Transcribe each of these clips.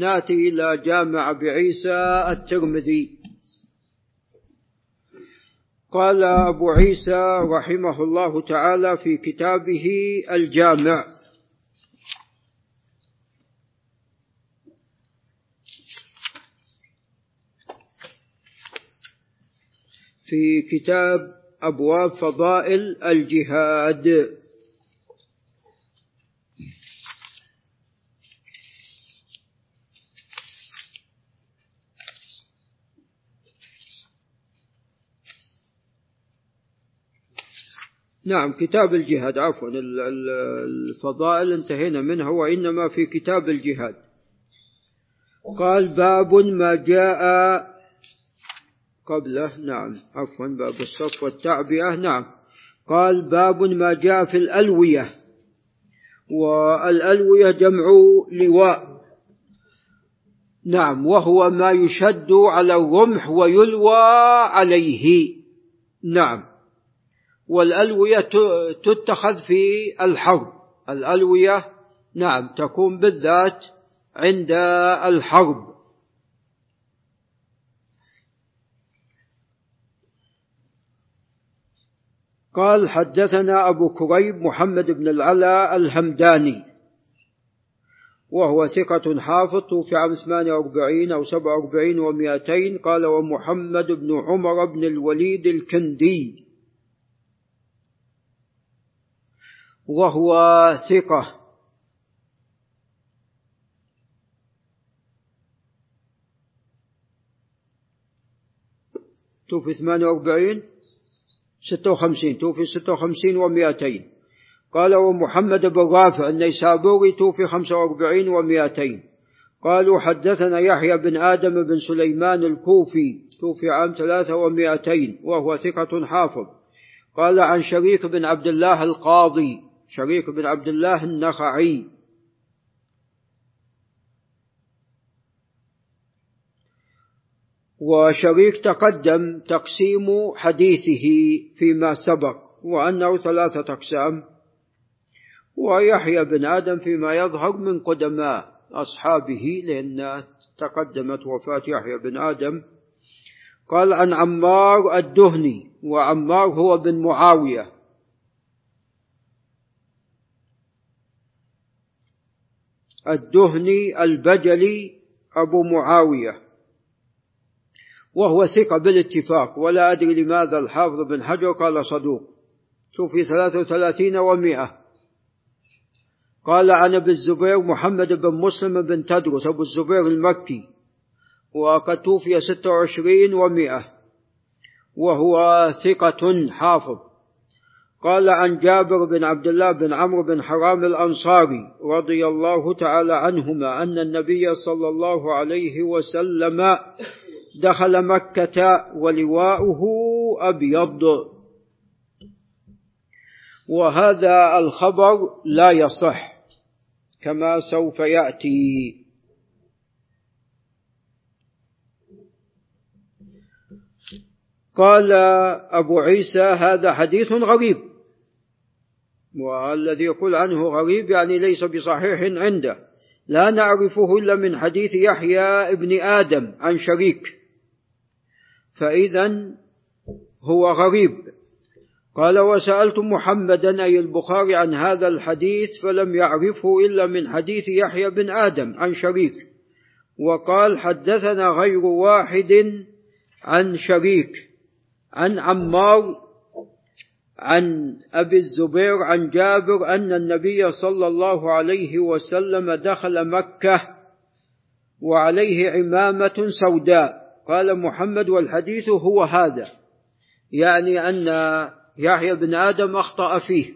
ناتي إلى جامع أبي عيسى الترمذي. قال أبو عيسى رحمه الله تعالى في كتابه الجامع. في كتاب أبواب فضائل الجهاد. نعم كتاب الجهاد. عفوا الفضائل انتهينا منها وإنما في كتاب الجهاد. قال باب ما جاء قبله. نعم عفوا باب الصف والتعبئة. نعم. قال باب ما جاء في الألوية. والألوية جمع لواء. نعم وهو ما يشد على الرمح ويلوى عليه. نعم. والألوية تتخذ في الحرب الألوية نعم تكون بالذات عند الحرب قال حدثنا أبو كريب محمد بن العلاء الهمداني وهو ثقة حافظ توفي عام 48 أو 47 و200 قال ومحمد بن عمر بن الوليد الكندي. وهو ثقة. توفي 48 56 توفي 56 و200 قال ومحمد بن رافع النيسابوري توفي 45 و200 قالوا حدثنا يحيى بن آدم بن سليمان الكوفي توفي عام ثلاثة ومائتين وهو ثقة حافظ. قال عن شريك بن عبد الله القاضي شريك بن عبد الله النخعي. وشريك تقدم تقسيم حديثه فيما سبق وأنه ثلاثة أقسام. ويحيى بن آدم فيما يظهر من قدماء أصحابه لأن تقدمت وفاة يحيى بن آدم. قال عن عمار الدهني وعمار هو بن معاوية. الدهني البجلي أبو معاوية وهو ثقة بالاتفاق ولا أدري لماذا الحافظ بن حجر قال صدوق. توفي ثلاثة وثلاثين ومائة. قال عن أبي الزبير محمد بن مسلم بن تدرس أبو الزبير المكي وقد توفي ستة وعشرين ومائة وهو ثقة حافظ. قال عن جابر بن عبد الله بن عمرو بن حرام الأنصاري رضي الله تعالى عنهما أن النبي صلى الله عليه وسلم دخل مكة ولواؤه أبيض. وهذا الخبر لا يصح كما سوف يأتي. قال أبو عيسى هذا حديث غريب. والذي يقول عنه غريب يعني ليس بصحيح عنده. لا نعرفه إلا من حديث يحيى ابن آدم عن شريك. فإذا هو غريب. قال وسألت محمدا أي البخاري عن هذا الحديث فلم يعرفه إلا من حديث يحيى بن آدم عن شريك. وقال حدثنا غير واحد عن شريك عن عمار عن أبي الزبير عن جابر أن النبي صلى الله عليه وسلم دخل مكة وعليه عمامة سوداء. قال محمد والحديث هو هذا يعني أن يحيى بن آدم أخطأ فيه.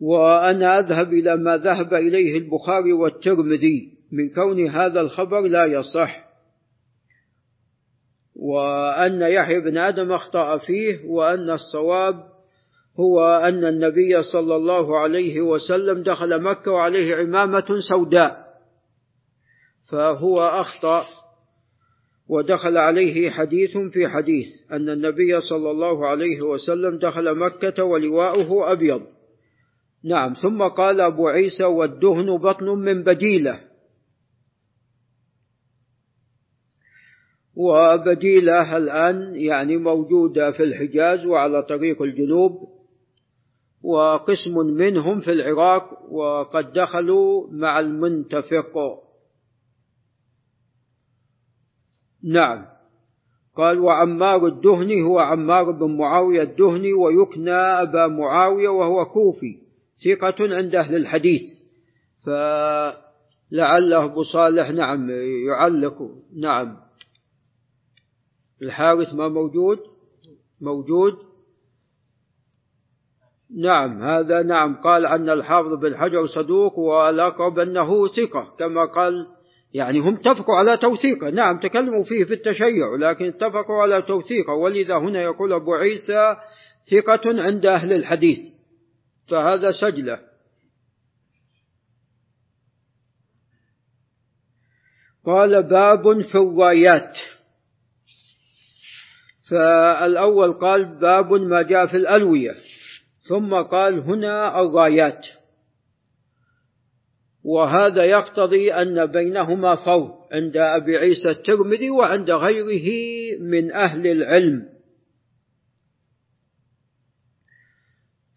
وأنا أذهب إلى ما ذهب إليه البخاري والترمذي من كون هذا الخبر لا يصح. وأن يحيى بن آدم أخطأ فيه وأن الصواب هو أن النبي صلى الله عليه وسلم دخل مكة وعليه عمامة سوداء فهو أخطأ ودخل عليه حديث في حديث أن النبي صلى الله عليه وسلم دخل مكة ولواؤه أبيض. نعم ثم قال أبو عيسى والدهن بطن من بديلة. وبديلة الآن يعني موجودة في الحجاز وعلى طريق الجنوب وقسم منهم في العراق وقد دخلوا مع المنتفق. نعم. قال وعمار الدهني هو عمار بن معاوية الدهني ويكنى أبا معاوية وهو كوفي ثقة عند أهل الحديث. فلعله أبو صالح نعم يعلق نعم. الحارث ما موجود؟ موجود. نعم هذا نعم. قال عن الحافظ بن حجر صدوق والأقرب أنه ثقة كما قال يعني هم اتفقوا على توثيقه نعم تكلموا فيه في التشيع لكن اتفقوا على توثيقه ولذا هنا يقول أبو عيسى ثقة عند أهل الحديث. فهذا سجلة. قال باب في الرايات فالأول قال باب ما جاء في الألوية ثم قال هنا الرايات وهذا يقتضي أن بينهما فرق عند أبي عيسى الترمذي وعند غيره من أهل العلم.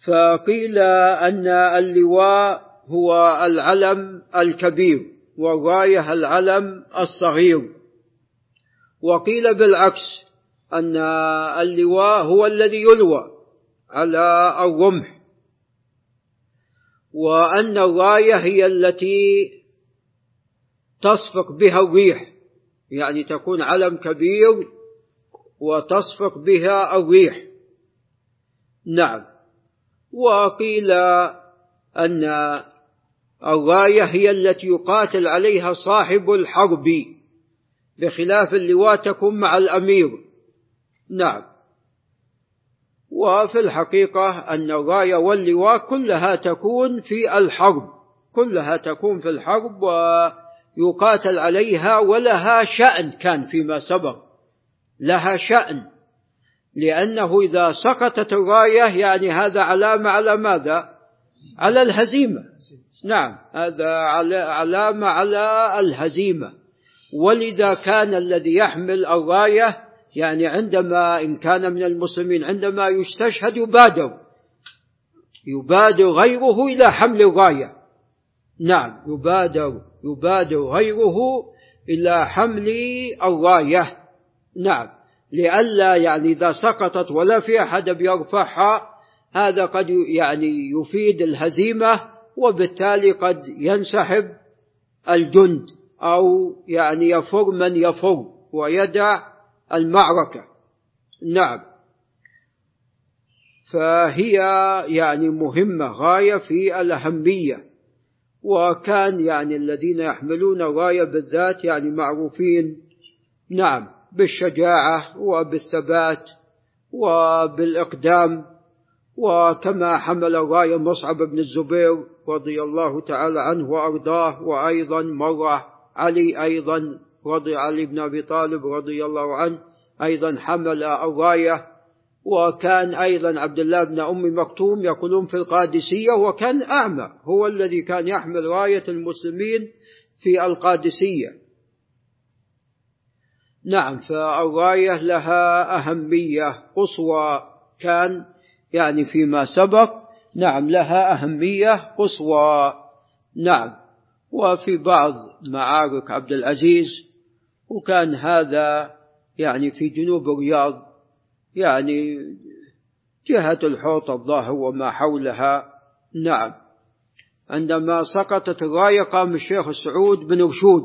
فقيل أن اللواء هو العلم الكبير والراية العلم الصغير. وقيل بالعكس أن اللواء هو الذي يلوى على الرمح وأن الراية هي التي تصفق بها الريح يعني تكون علم كبير وتصفق بها الريح. نعم. وقيل أن الراية هي التي يقاتل عليها صاحب الحرب بخلاف اللواء تكون مع الأمير. نعم. وفي الحقيقة أن الراية واللواء كلها تكون في الحرب كلها تكون في الحرب ويقاتل عليها ولها شأن كان فيما سبق. لها شأن. لأنه إذا سقطت الراية يعني هذا علامة على ماذا؟ على الهزيمة. نعم هذا علامة على الهزيمة. ولذا كان الذي يحمل الراية يعني عندما إن كان من المسلمين عندما يستشهد يبادر. يبادر غيره إلى حمل الراية نعم يبادر يبادر غيره إلى حمل الراية نعم لئلا يعني إذا سقطت ولا في أحد بيرفعها هذا قد يعني يفيد الهزيمة وبالتالي قد ينسحب الجند أو يعني يفر من يفر ويدع المعركة. نعم. فهي يعني مهمة غاية في الأهمية. وكان يعني الذين يحملون غاية بالذات يعني معروفين. نعم بالشجاعة وبالثبات وبالإقدام. وكما حمل غاية مصعب بن الزبير رضي الله تعالى عنه وأرضاه وأيضا مرة علي أيضا. رضي علي بن أبي طالب رضي الله عنه أيضا حمل الراية وكان أيضا عبد الله بن أم مكتوم يقولون في القادسية وكان أعمى هو الذي كان يحمل راية المسلمين في القادسية. نعم فالراية لها أهمية قصوى كان يعني فيما سبق نعم لها أهمية قصوى نعم. وفي بعض معارك عبد العزيز وكان هذا يعني في جنوب الرياض يعني جهة الحوط الظاهر وما حولها. نعم. عندما سقطت الراية قام الشيخ السعود بن رشود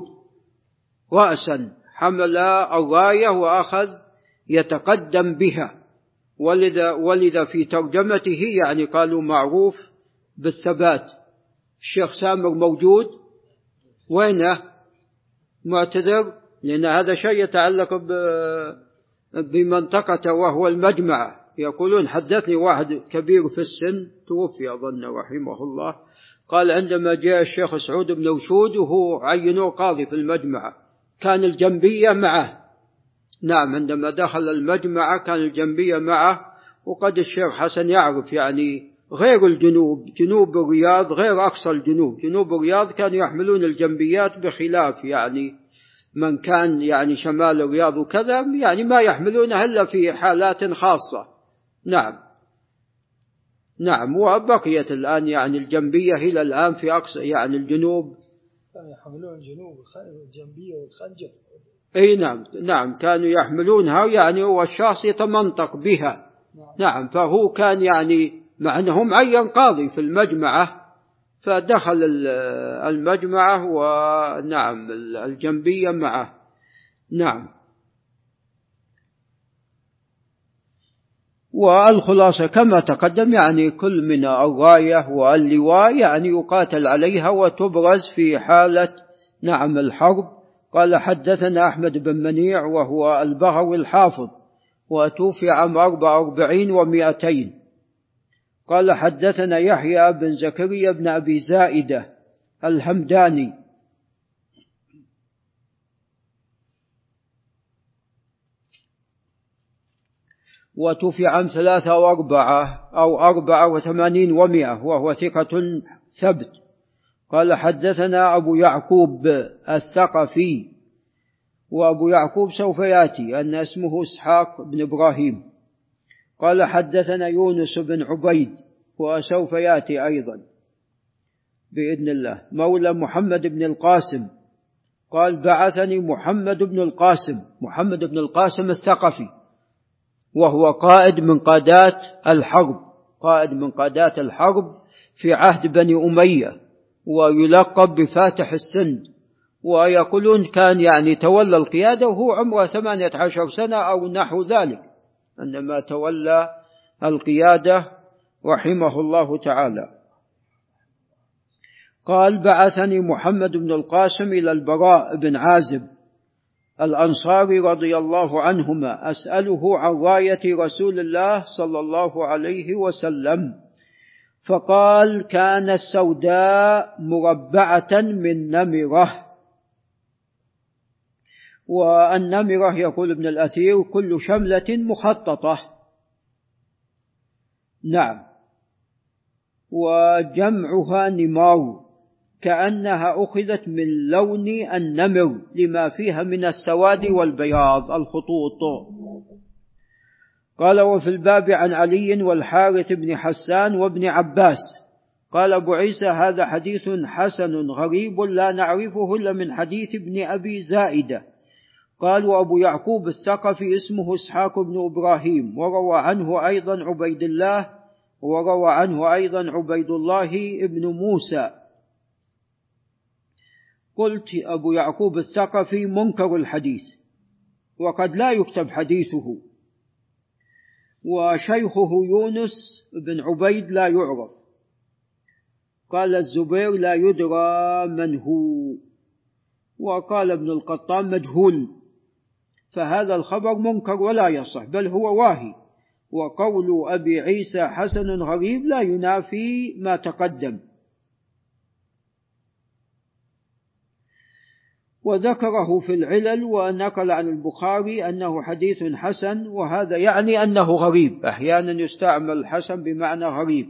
رأسا حمل الراية وأخذ يتقدم بها. ولذا, ولذا في ترجمته يعني قالوا معروف بالثبات. الشيخ سامر موجود؟ وينه؟ معتذر؟ لأن هذا شيء يتعلق بمنطقته وهو المجمع. يقولون حدثني واحد كبير في السن توفي أظن رحمه الله. قال عندما جاء الشيخ سعود بن وشود وهو عينوه قاضي في المجمع كان الجنبية معه. نعم عندما دخل المجمع كان الجنبية معه. وقد الشيخ حسن يعرف يعني غير الجنوب جنوب الرياض غير أقصى الجنوب. جنوب الرياض كانوا يحملون الجنبيات بخلاف يعني من كان يعني شمال الرياض وكذا يعني ما يحملونها إلا في حالات خاصة. نعم. نعم وبقيت الآن يعني الجنبية إلى الآن في أقصى يعني الجنوب. كانوا يحملون الجنوب الجنبية والخنجر. إي نعم نعم كانوا يحملونها يعني والشخص يتمنطق بها. نعم, نعم فهو كان يعني مع انه معين قاضي في المجمعة. فدخل المجمعه ونعم الجنبية معه. نعم. والخلاصة كما تقدم يعني كل من الراية واللواء يعني يقاتل عليها وتبرز في حالة نعم الحرب. قال حدثنا أحمد بن منيع وهو البغوي الحافظ وتوفي عام أربع وأربعين ومائتين. قال حدثنا يحيى بن زكريا بن أبي زائدة الحمداني وتوفي عام ثلاثة وأربعة أو أربعة وثمانين ومائة وهو ثقة ثبت. قال حدثنا أبو يعقوب الثقفي. وأبو يعقوب سوف يأتي أن اسمه إسحاق بن إبراهيم. قال حدثنا يونس بن عبيد وسوف يأتي أيضا. بإذن الله. مولى محمد بن القاسم. قال بعثني محمد بن القاسم. محمد بن القاسم الثقفي. وهو قائد من قادات الحرب. قائد من قادات الحرب في عهد بني أمية. ويلقب بفاتح السند ويقولون كان يعني تولى القيادة وهو عمره ثمانية عشر سنة أو نحو ذلك. عندما تولى القيادة رحمه الله تعالى. قال بعثني محمد بن القاسم إلى البراء بن عازب الأنصاري رضي الله عنهما أسأله عن راية رسول الله صلى الله عليه وسلم فقال كانت سوداء مربعة من نمرة. والنمرة يقول ابن الأثير كل شملة مخططة. نعم. وجمعها نمار كأنها أخذت من لون النمر لما فيها من السواد والبياض الخطوط. قال وفي الباب عن علي والحارث بن حسان وابن عباس. قال أبو عيسى هذا حديث حسن غريب لا نعرفه إلا من حديث ابن أبي زائدة. قال وأبو يعقوب الثقفي اسمه إسحاق بن إبراهيم وروى عنه أيضا عبيد الله وروى عنه أيضا عبيد الله بن موسى. قلت أبو يعقوب الثقفي منكر الحديث وقد لا يكتب حديثه. وشيخه يونس بن عبيد لا يعرف. قال الزبير لا يدرى من هو. وقال ابن القطان مجهول فهذا الخبر منكر ولا يصح بل هو واهي. وقول أبي عيسى حسن غريب لا ينافي ما تقدم. وذكره في العلل ونقل عن البخاري أنه حديث حسن وهذا يعني أنه غريب. أحيانا يستعمل حسن بمعنى غريب.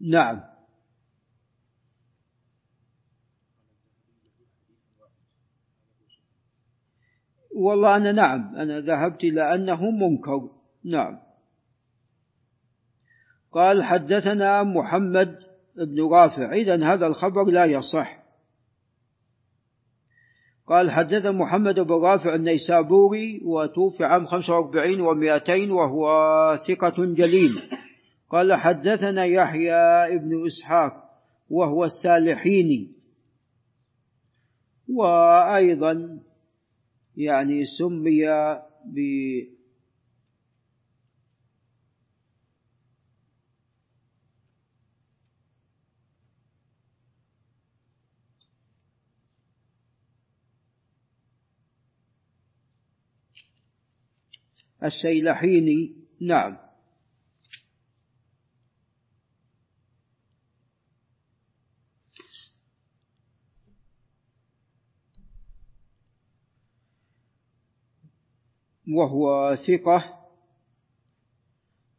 نعم. والله أنا نعم أنا ذهبت إلى أنه منكر. نعم. قال حدثنا محمد بن رافع إذا هذا الخبر لا يصح. قال حدث محمد بن رافع النيسابوري وتوفي عام 45 و200 وهو ثقة جليل. قال حدثنا يحيى بن إسحاق وهو السالحيني. وأيضا يعني سمي ب السيلحيني. نعم. وهو ثقة.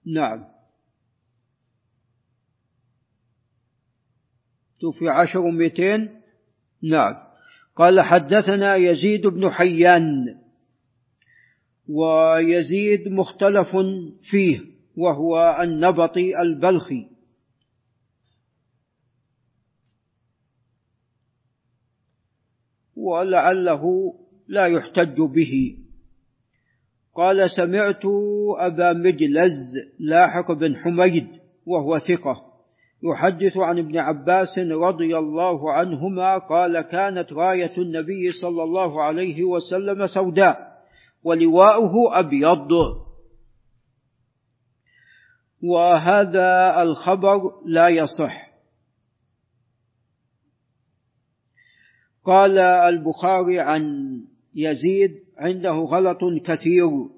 نعم. توفي عشر ومئتين نعم. قال حدثنا يزيد بن حيان. ويزيد مختلف فيه وهو النبطي البلخي. ولعله لا يحتج به. قال سمعت أبا مجلز لاحق بن حميد وهو ثقة يحدث عن ابن عباس رضي الله عنهما قال كانت راية النبي صلى الله عليه وسلم سوداء ولواؤه أبيض. وهذا الخبر لا يصح. قال البخاري عن يزيد عنده غلط كثير.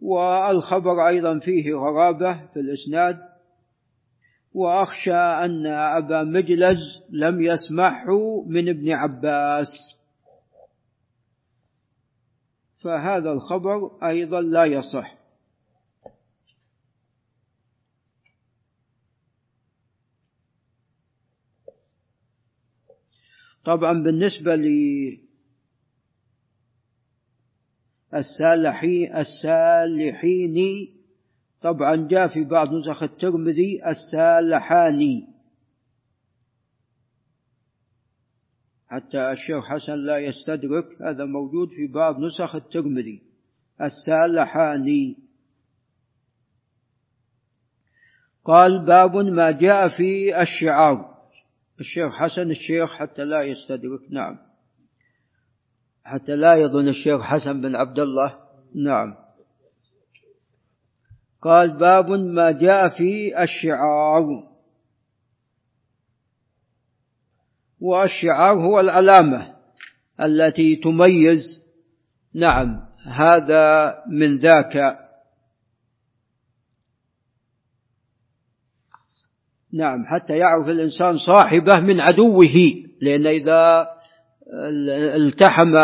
والخبر أيضا فيه غرابة في الإسناد. وأخشى أن أبا مجلز لم يسمعه من ابن عباس. فهذا الخبر أيضا لا يصح. طبعا بالنسبة السالحي السالحيني طبعا جاء في بعض نسخ الترمذي السالحاني. حتى الشيخ حسن لا يستدرك هذا موجود في بعض نسخ الترمذي. السالحاني. قال باب ما جاء في الشعار. الشيخ حسن الشيخ حتى لا يستدرك نعم. حتى لا يظن الشيخ حسن بن عبد الله نعم. قال باب ما جاء في الشعار. والشعار هو العلامة التي تميز نعم هذا من ذاك نعم حتى يعرف الإنسان صاحبه من عدوه لأن إذا التحم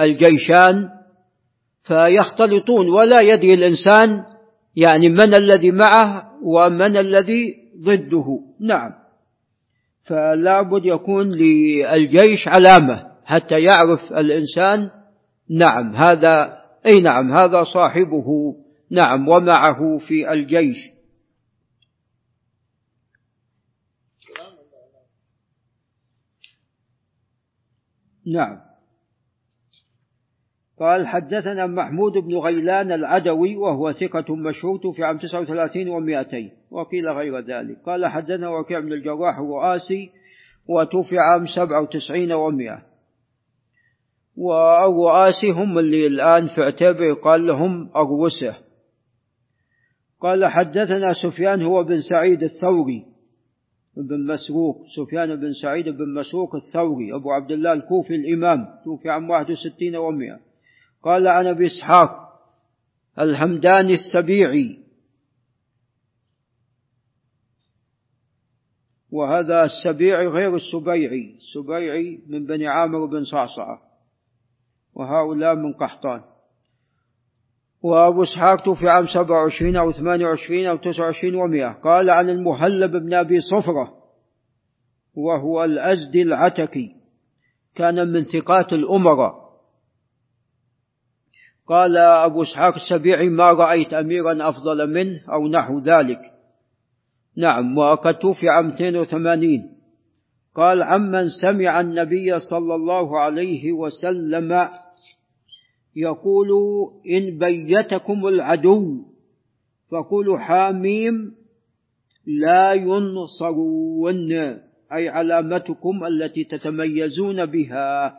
الجيشان فيختلطون ولا يدري الإنسان يعني من الذي معه ومن الذي ضده. نعم. فلا بد يكون للجيش علامة حتى يعرف الإنسان. نعم هذا أي نعم هذا صاحبه. نعم ومعه في الجيش. نعم. قال حدثنا محمود بن غيلان العدوي وهو ثقة مشهور في عام 39 و200 وقيل غير ذلك. قال حدثنا وكيع بن الجراح الرؤاسي وتوفي عام 97 و100 والرؤاسي هم اللي الآن في عتيبة يقال لهم أروسة قال حدثنا سفيان هو بن سعيد الثوري بن مسروق سفيان بن سعيد بن مسروق الثوري أبو عبد الله الكوفي الإمام توفي عام 61 و100 قال عن أبي إسحاق الحمداني السبيعي. وهذا السبيعي غير السبيعي السبيعي من بني عامر بن صعصعة. وهؤلاء من قحطان. وأبو إسحاق توفي عام سبعة وعشرين أو ثمانية وعشرين أو تسعة وعشرين ومئة. قال عن المهلب بن أبي صفرة وهو الأزدي العتكي كان من ثقات الأمراء. قال أبو إسحاق السبيعي ما رأيت أميرا أفضل منه أو نحو ذلك. نعم وقد توفي عام 82 قال عمن سمع النبي صلى الله عليه وسلم يقول إن بيتكم العدو فقولوا حاميم لا ينصرون أي علامتكم التي تتميزون بها.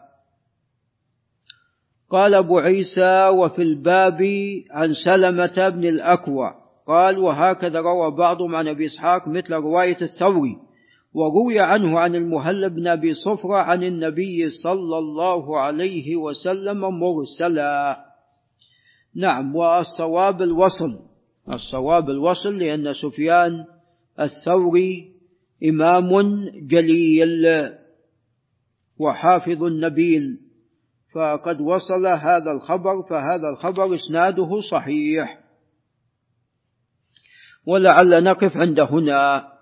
قال أبو عيسى وفي الباب عن سلمة بن الأكوع قال وهكذا روى بعضهم عن أبي إسحاق مثل رواية الثوري. وروي عنه عن المهلب بن أبي صفرة عن النبي صلى الله عليه وسلم مرسلا. نعم والصواب الوصل. الصواب الوصل لأن سفيان الثوري إمام جليل وحافظ نبيل فقد وصل هذا الخبر فهذا الخبر إسناده صحيح. ولعل نقف عند هنا.